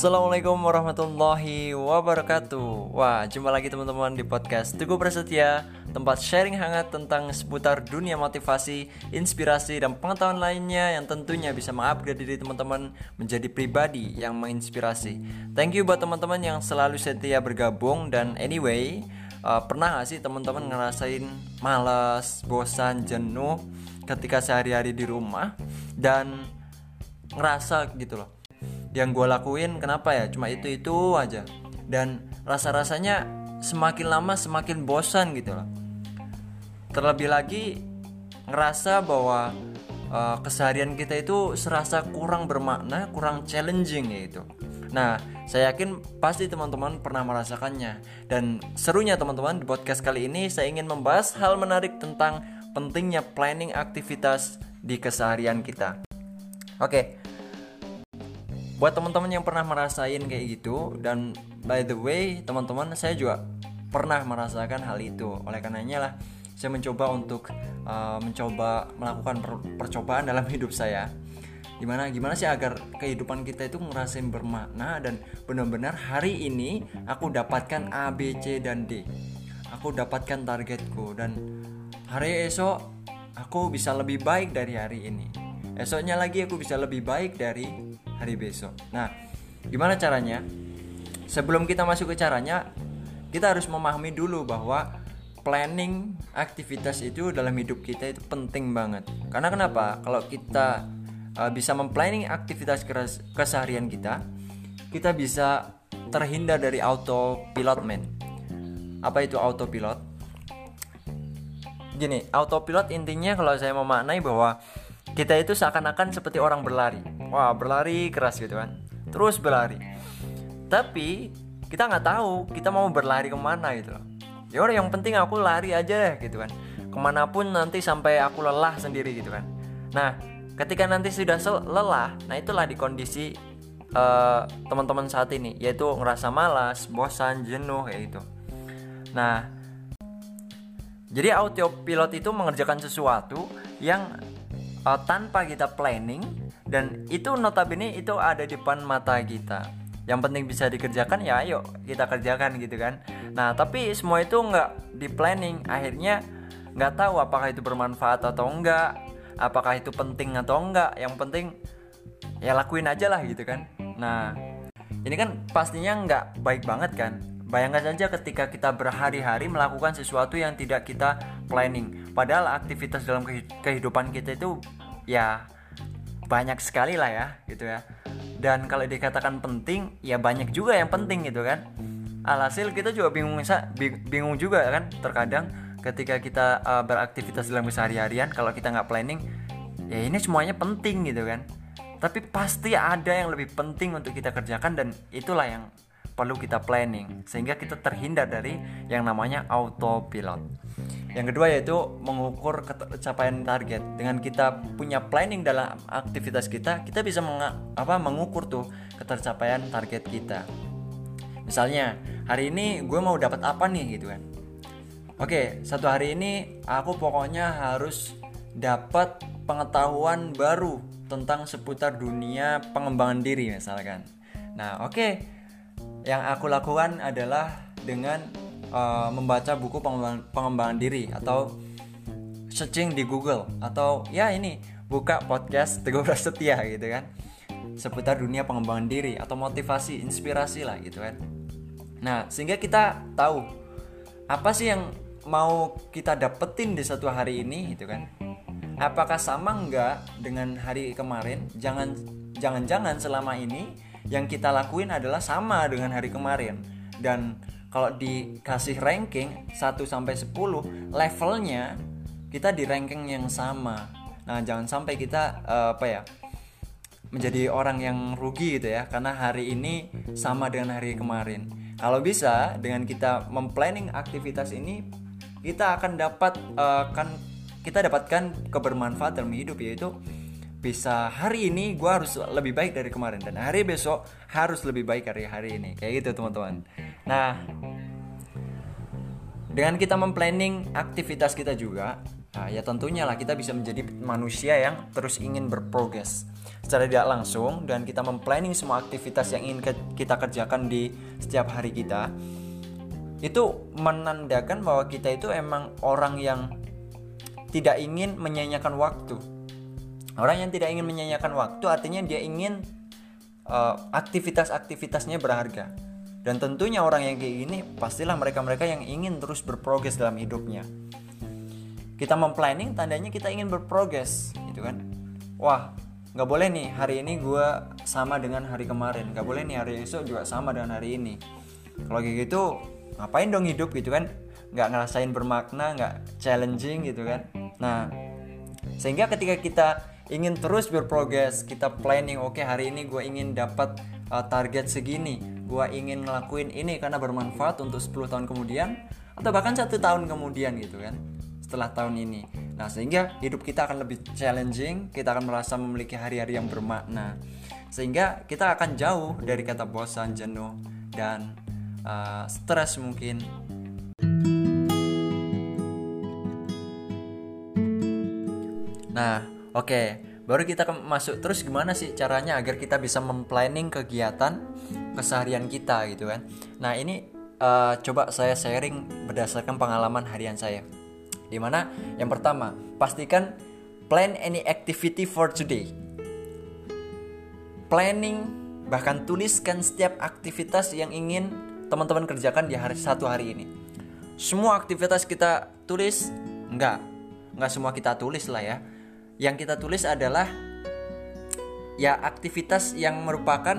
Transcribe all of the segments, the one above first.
Assalamualaikum warahmatullahi wabarakatuh. Wah, jumpa lagi teman-teman di podcast Teguh Prasetya Tempat sharing hangat tentang seputar dunia motivasi, inspirasi, dan pengetahuan lainnya Yang tentunya bisa mengupgrade diri teman-teman menjadi pribadi yang menginspirasi. Thank you buat teman-teman yang selalu setia bergabung Dan anyway, uh, pernah gak sih teman-teman ngerasain malas, bosan, jenuh Ketika sehari-hari di rumah Dan ngerasa gitu loh? Yang gue lakuin kenapa ya? Cuma itu itu aja. Dan rasa rasanya semakin lama semakin bosan gitu loh. Terlebih lagi ngerasa bahwa uh, keseharian kita itu serasa kurang bermakna kurang challenging gitu nah saya yakin pasti teman-teman pernah merasakannya. Dan serunya teman-teman di podcast kali ini saya ingin membahas hal menarik tentang pentingnya planning aktivitas di keseharian kita. Oke. Buat teman-teman yang pernah merasain kayak gitu dan by the way teman-teman saya juga pernah merasakan hal itu. Oleh karenanya lah saya mencoba untuk uh, mencoba melakukan per percobaan dalam hidup saya gimana gimana sih agar kehidupan kita itu ngerasain bermakna dan benar-benar hari ini aku dapatkan A B C dan D aku dapatkan targetku dan hari esok aku bisa lebih baik dari hari ini esoknya lagi aku bisa lebih baik dari hari besok. Nah, gimana caranya? Sebelum kita masuk ke caranya, kita harus memahami dulu bahwa planning aktivitas itu dalam hidup kita itu penting banget. Karena kenapa? Kalau kita uh, bisa memplanning aktivitas keseharian kita, kita bisa terhindar dari autopilot man. Apa itu autopilot? Gini, autopilot intinya kalau saya memaknai bahwa kita itu seakan-akan seperti orang berlari. Wah berlari keras gitu kan. Terus berlari. Tapi kita nggak tahu kita mau berlari ke mana gitu. Loh ya udah yang penting aku lari aja deh gitu kan. Ke mana pun nanti sampai aku lelah sendiri gitu kan. Nah ketika nanti sudah lelah nah itulah di kondisi uh, teman-teman saat ini yaitu ngerasa malas bosan jenuh kayak gitu. Nah jadi autopilot itu mengerjakan sesuatu yang uh, tanpa kita planning dan itu notabene itu ada di depan mata kita. Yang penting bisa dikerjakan ya ayo kita kerjakan gitu kan. Nah tapi semua itu nggak di planning. Akhirnya nggak tahu apakah itu bermanfaat atau enggak apakah itu penting atau enggak yang penting ya lakuin aja lah gitu kan nah ini kan pastinya nggak baik banget kan Bayangkan saja ketika kita berhari-hari melakukan sesuatu yang tidak kita planning. Padahal aktivitas dalam kehidupan kita itu ya banyak sekali lah ya gitu ya. Dan kalau dikatakan penting ya banyak juga yang penting gitu kan. Alhasil kita juga bingung bingung juga kan terkadang ketika kita uh, beraktivitas dalam keseharian kalau kita nggak planning ya ini semuanya penting gitu kan. Tapi pasti ada yang lebih penting untuk kita kerjakan dan itulah yang perlu kita planning sehingga kita terhindar dari yang namanya autopilot. Yang kedua yaitu mengukur capaian target. Dengan kita punya planning dalam aktivitas kita, kita bisa meng apa mengukur tuh ketercapaian target kita. Misalnya, hari ini gue mau dapat apa nih gitu kan. Oke, satu hari ini aku pokoknya harus dapat pengetahuan baru tentang seputar dunia pengembangan diri misalkan. Nah, oke. Yang aku lakukan adalah dengan uh, membaca buku pengembangan, pengembangan diri atau searching di Google atau ya ini buka podcast Teguh Prasetya gitu kan. Seputar dunia pengembangan diri atau motivasi inspirasi lah gitu kan. Nah sehingga kita tahu apa sih yang mau kita dapetin di satu hari ini gitu kan apakah sama enggak dengan hari kemarin jangan jangan-jangan selama ini yang kita lakuin adalah sama dengan hari kemarin dan kalau dikasih ranking 1 sampai 10 levelnya kita di ranking yang sama. Nah, jangan sampai kita uh, apa ya? menjadi orang yang rugi gitu ya karena hari ini sama dengan hari kemarin. Kalau bisa dengan kita memplanning aktivitas ini kita akan dapat uh, kan kita dapatkan kebermanfaatan dalam hidup yaitu bisa hari ini gue harus lebih baik dari kemarin dan hari besok harus lebih baik dari hari ini kayak gitu teman-teman nah dengan kita memplanning aktivitas kita juga Nah, ya tentunya lah kita bisa menjadi manusia yang terus ingin berprogres secara tidak langsung dan kita memplanning semua aktivitas yang ingin kita kerjakan di setiap hari kita. Itu menandakan bahwa kita itu emang orang yang tidak ingin menyanyiakan waktu. Orang yang tidak ingin menyanyiakan waktu artinya dia ingin uh, aktivitas-aktivitasnya berharga. Dan tentunya orang yang kayak gini pastilah mereka-mereka yang ingin terus berprogres dalam hidupnya kita memplanning tandanya kita ingin berprogres gitu kan wah nggak boleh nih hari ini gue sama dengan hari kemarin nggak boleh nih hari esok juga sama dengan hari ini kalau kayak gitu ngapain dong hidup gitu kan nggak ngerasain bermakna nggak challenging gitu kan nah sehingga ketika kita ingin terus berprogres kita planning oke okay, hari ini gue ingin dapat uh, target segini gue ingin ngelakuin ini karena bermanfaat untuk 10 tahun kemudian atau bahkan satu tahun kemudian gitu kan setelah tahun ini. Nah, sehingga hidup kita akan lebih challenging, kita akan merasa memiliki hari-hari yang bermakna. Sehingga kita akan jauh dari kata bosan, jenuh, dan uh, stres mungkin. Nah, oke, okay. baru kita masuk terus gimana sih caranya agar kita bisa memplanning kegiatan keseharian kita gitu kan. Nah, ini uh, coba saya sharing berdasarkan pengalaman harian saya. Di mana yang pertama, pastikan plan any activity for today. Planning bahkan tuliskan setiap aktivitas yang ingin teman-teman kerjakan di hari satu hari ini. Semua aktivitas kita tulis enggak, enggak semua kita tulis lah ya. Yang kita tulis adalah ya aktivitas yang merupakan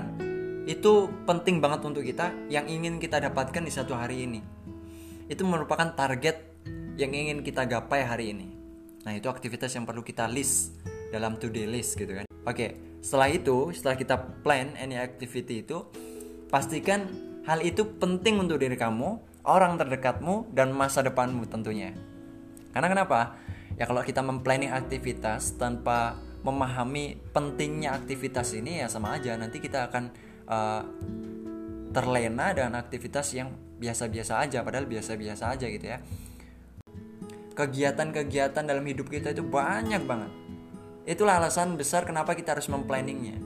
itu penting banget untuk kita yang ingin kita dapatkan di satu hari ini. Itu merupakan target yang ingin kita gapai hari ini. Nah, itu aktivitas yang perlu kita list dalam to-do list gitu kan. Oke, setelah itu, setelah kita plan any activity itu, pastikan hal itu penting untuk diri kamu, orang terdekatmu, dan masa depanmu tentunya. Karena kenapa? Ya kalau kita memplanning aktivitas tanpa memahami pentingnya aktivitas ini ya sama aja nanti kita akan uh, terlena dengan aktivitas yang biasa-biasa aja padahal biasa-biasa aja gitu ya kegiatan-kegiatan dalam hidup kita itu banyak banget. Itulah alasan besar kenapa kita harus memplanningnya.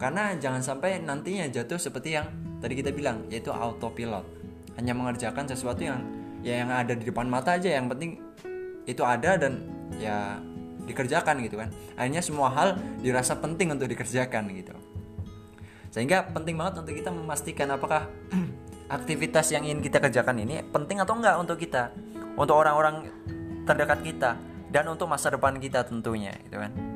Karena jangan sampai nantinya jatuh seperti yang tadi kita bilang, yaitu autopilot. Hanya mengerjakan sesuatu yang ya yang ada di depan mata aja, yang penting itu ada dan ya dikerjakan gitu kan. Akhirnya semua hal dirasa penting untuk dikerjakan gitu. Sehingga penting banget untuk kita memastikan apakah aktivitas yang ingin kita kerjakan ini penting atau enggak untuk kita. Untuk orang-orang terdekat kita dan untuk masa depan kita tentunya gitu kan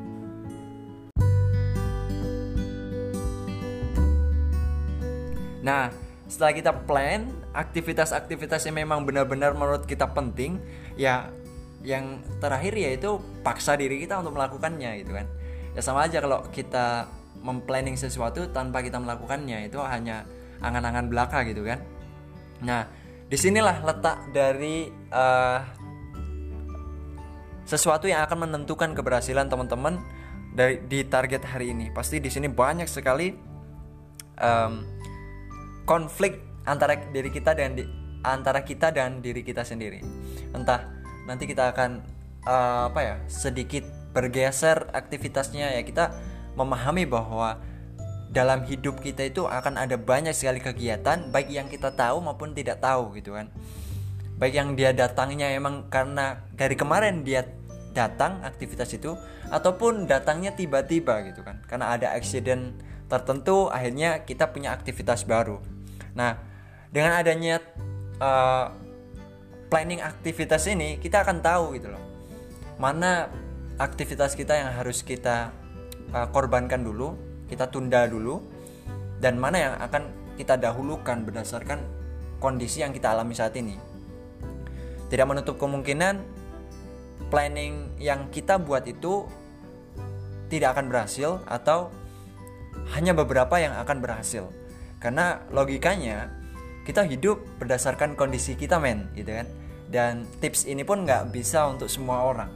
Nah, setelah kita plan aktivitas-aktivitas yang memang benar-benar menurut kita penting, ya yang terakhir yaitu paksa diri kita untuk melakukannya gitu kan. Ya sama aja kalau kita memplanning sesuatu tanpa kita melakukannya itu hanya angan-angan belaka gitu kan. Nah, di sinilah letak dari uh, sesuatu yang akan menentukan keberhasilan teman-teman dari di target hari ini. Pasti di sini banyak sekali um, konflik antara diri kita dan di, antara kita dan diri kita sendiri. Entah nanti kita akan uh, apa ya sedikit bergeser aktivitasnya ya. Kita memahami bahwa dalam hidup kita itu akan ada banyak sekali kegiatan baik yang kita tahu maupun tidak tahu gitu kan. Baik yang dia datangnya emang karena dari kemarin dia datang aktivitas itu ataupun datangnya tiba-tiba gitu kan. Karena ada accident tertentu akhirnya kita punya aktivitas baru nah dengan adanya uh, planning aktivitas ini kita akan tahu gitu loh mana aktivitas kita yang harus kita uh, korbankan dulu kita tunda dulu dan mana yang akan kita dahulukan berdasarkan kondisi yang kita alami saat ini tidak menutup kemungkinan planning yang kita buat itu tidak akan berhasil atau hanya beberapa yang akan berhasil. Karena logikanya kita hidup berdasarkan kondisi kita men gitu kan. Dan tips ini pun nggak bisa untuk semua orang.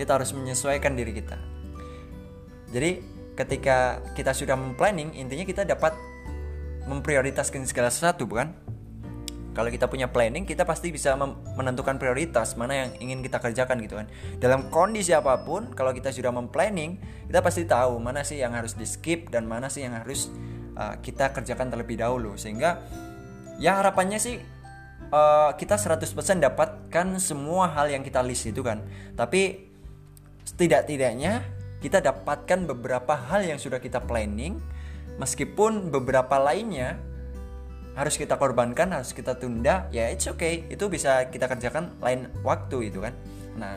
Kita harus menyesuaikan diri kita. Jadi ketika kita sudah memplanning intinya kita dapat memprioritaskan segala sesuatu bukan? Kalau kita punya planning kita pasti bisa menentukan prioritas mana yang ingin kita kerjakan gitu kan. Dalam kondisi apa pun kalau kita sudah memplanning kita pasti tahu mana sih yang harus di skip dan mana sih yang harus uh, kita kerjakan terlebih dahulu. Sehingga ya harapannya sih uh, kita 100% dapatkan semua hal yang kita list itu kan. Tapi setidak-tidaknya kita dapatkan beberapa hal yang sudah kita planning meskipun beberapa lainnya harus kita korbankan harus kita tunda ya it's okay. Itu bisa kita kerjakan lain waktu itu kan. Nah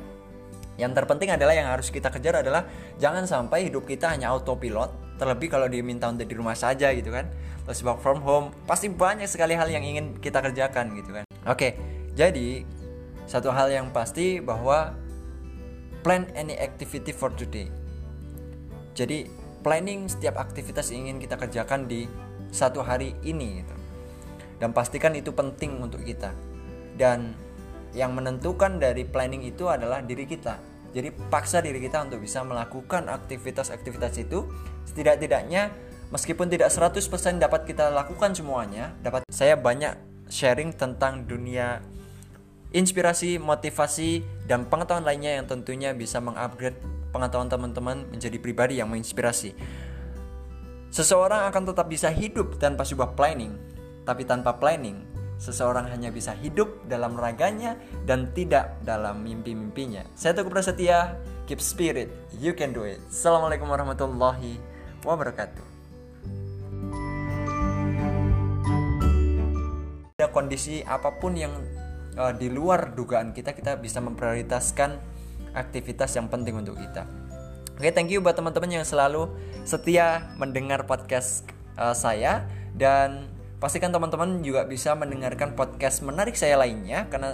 yang terpenting adalah yang harus kita kejar adalah jangan sampai hidup kita hanya autopilot terlebih kalau diminta untuk di rumah saja gitu kan terus work from home pasti banyak sekali hal yang ingin kita kerjakan gitu kan. Oke jadi satu hal yang pasti bahwa plan any activity for today. Jadi planning setiap aktivitas yang ingin kita kerjakan di satu hari ini gitu dan pastikan itu penting untuk kita. Dan yang menentukan dari planning itu adalah diri kita. Jadi paksa diri kita untuk bisa melakukan aktivitas-aktivitas itu. Setidak-tidaknya meskipun tidak 100% dapat kita lakukan semuanya dapat saya banyak sharing tentang dunia inspirasi, motivasi, dan pengetahuan lainnya yang tentunya bisa mengupgrade pengetahuan teman-teman menjadi pribadi yang menginspirasi. Seseorang akan tetap bisa hidup tanpa sebuah planning, tapi tanpa planning, seseorang hanya bisa hidup dalam raganya dan tidak dalam mimpi-mimpinya. Saya Teguh Prasetya, keep spirit, you can do it. Assalamualaikum warahmatullahi wabarakatuh. Ada kondisi apa pun yang uh, di luar dugaan kita, kita bisa memprioritaskan aktivitas yang penting untuk kita. Oke, okay, thank you buat teman-teman yang selalu setia mendengar podcast uh, saya dan Pastikan teman-teman juga bisa mendengarkan podcast menarik saya lainnya karena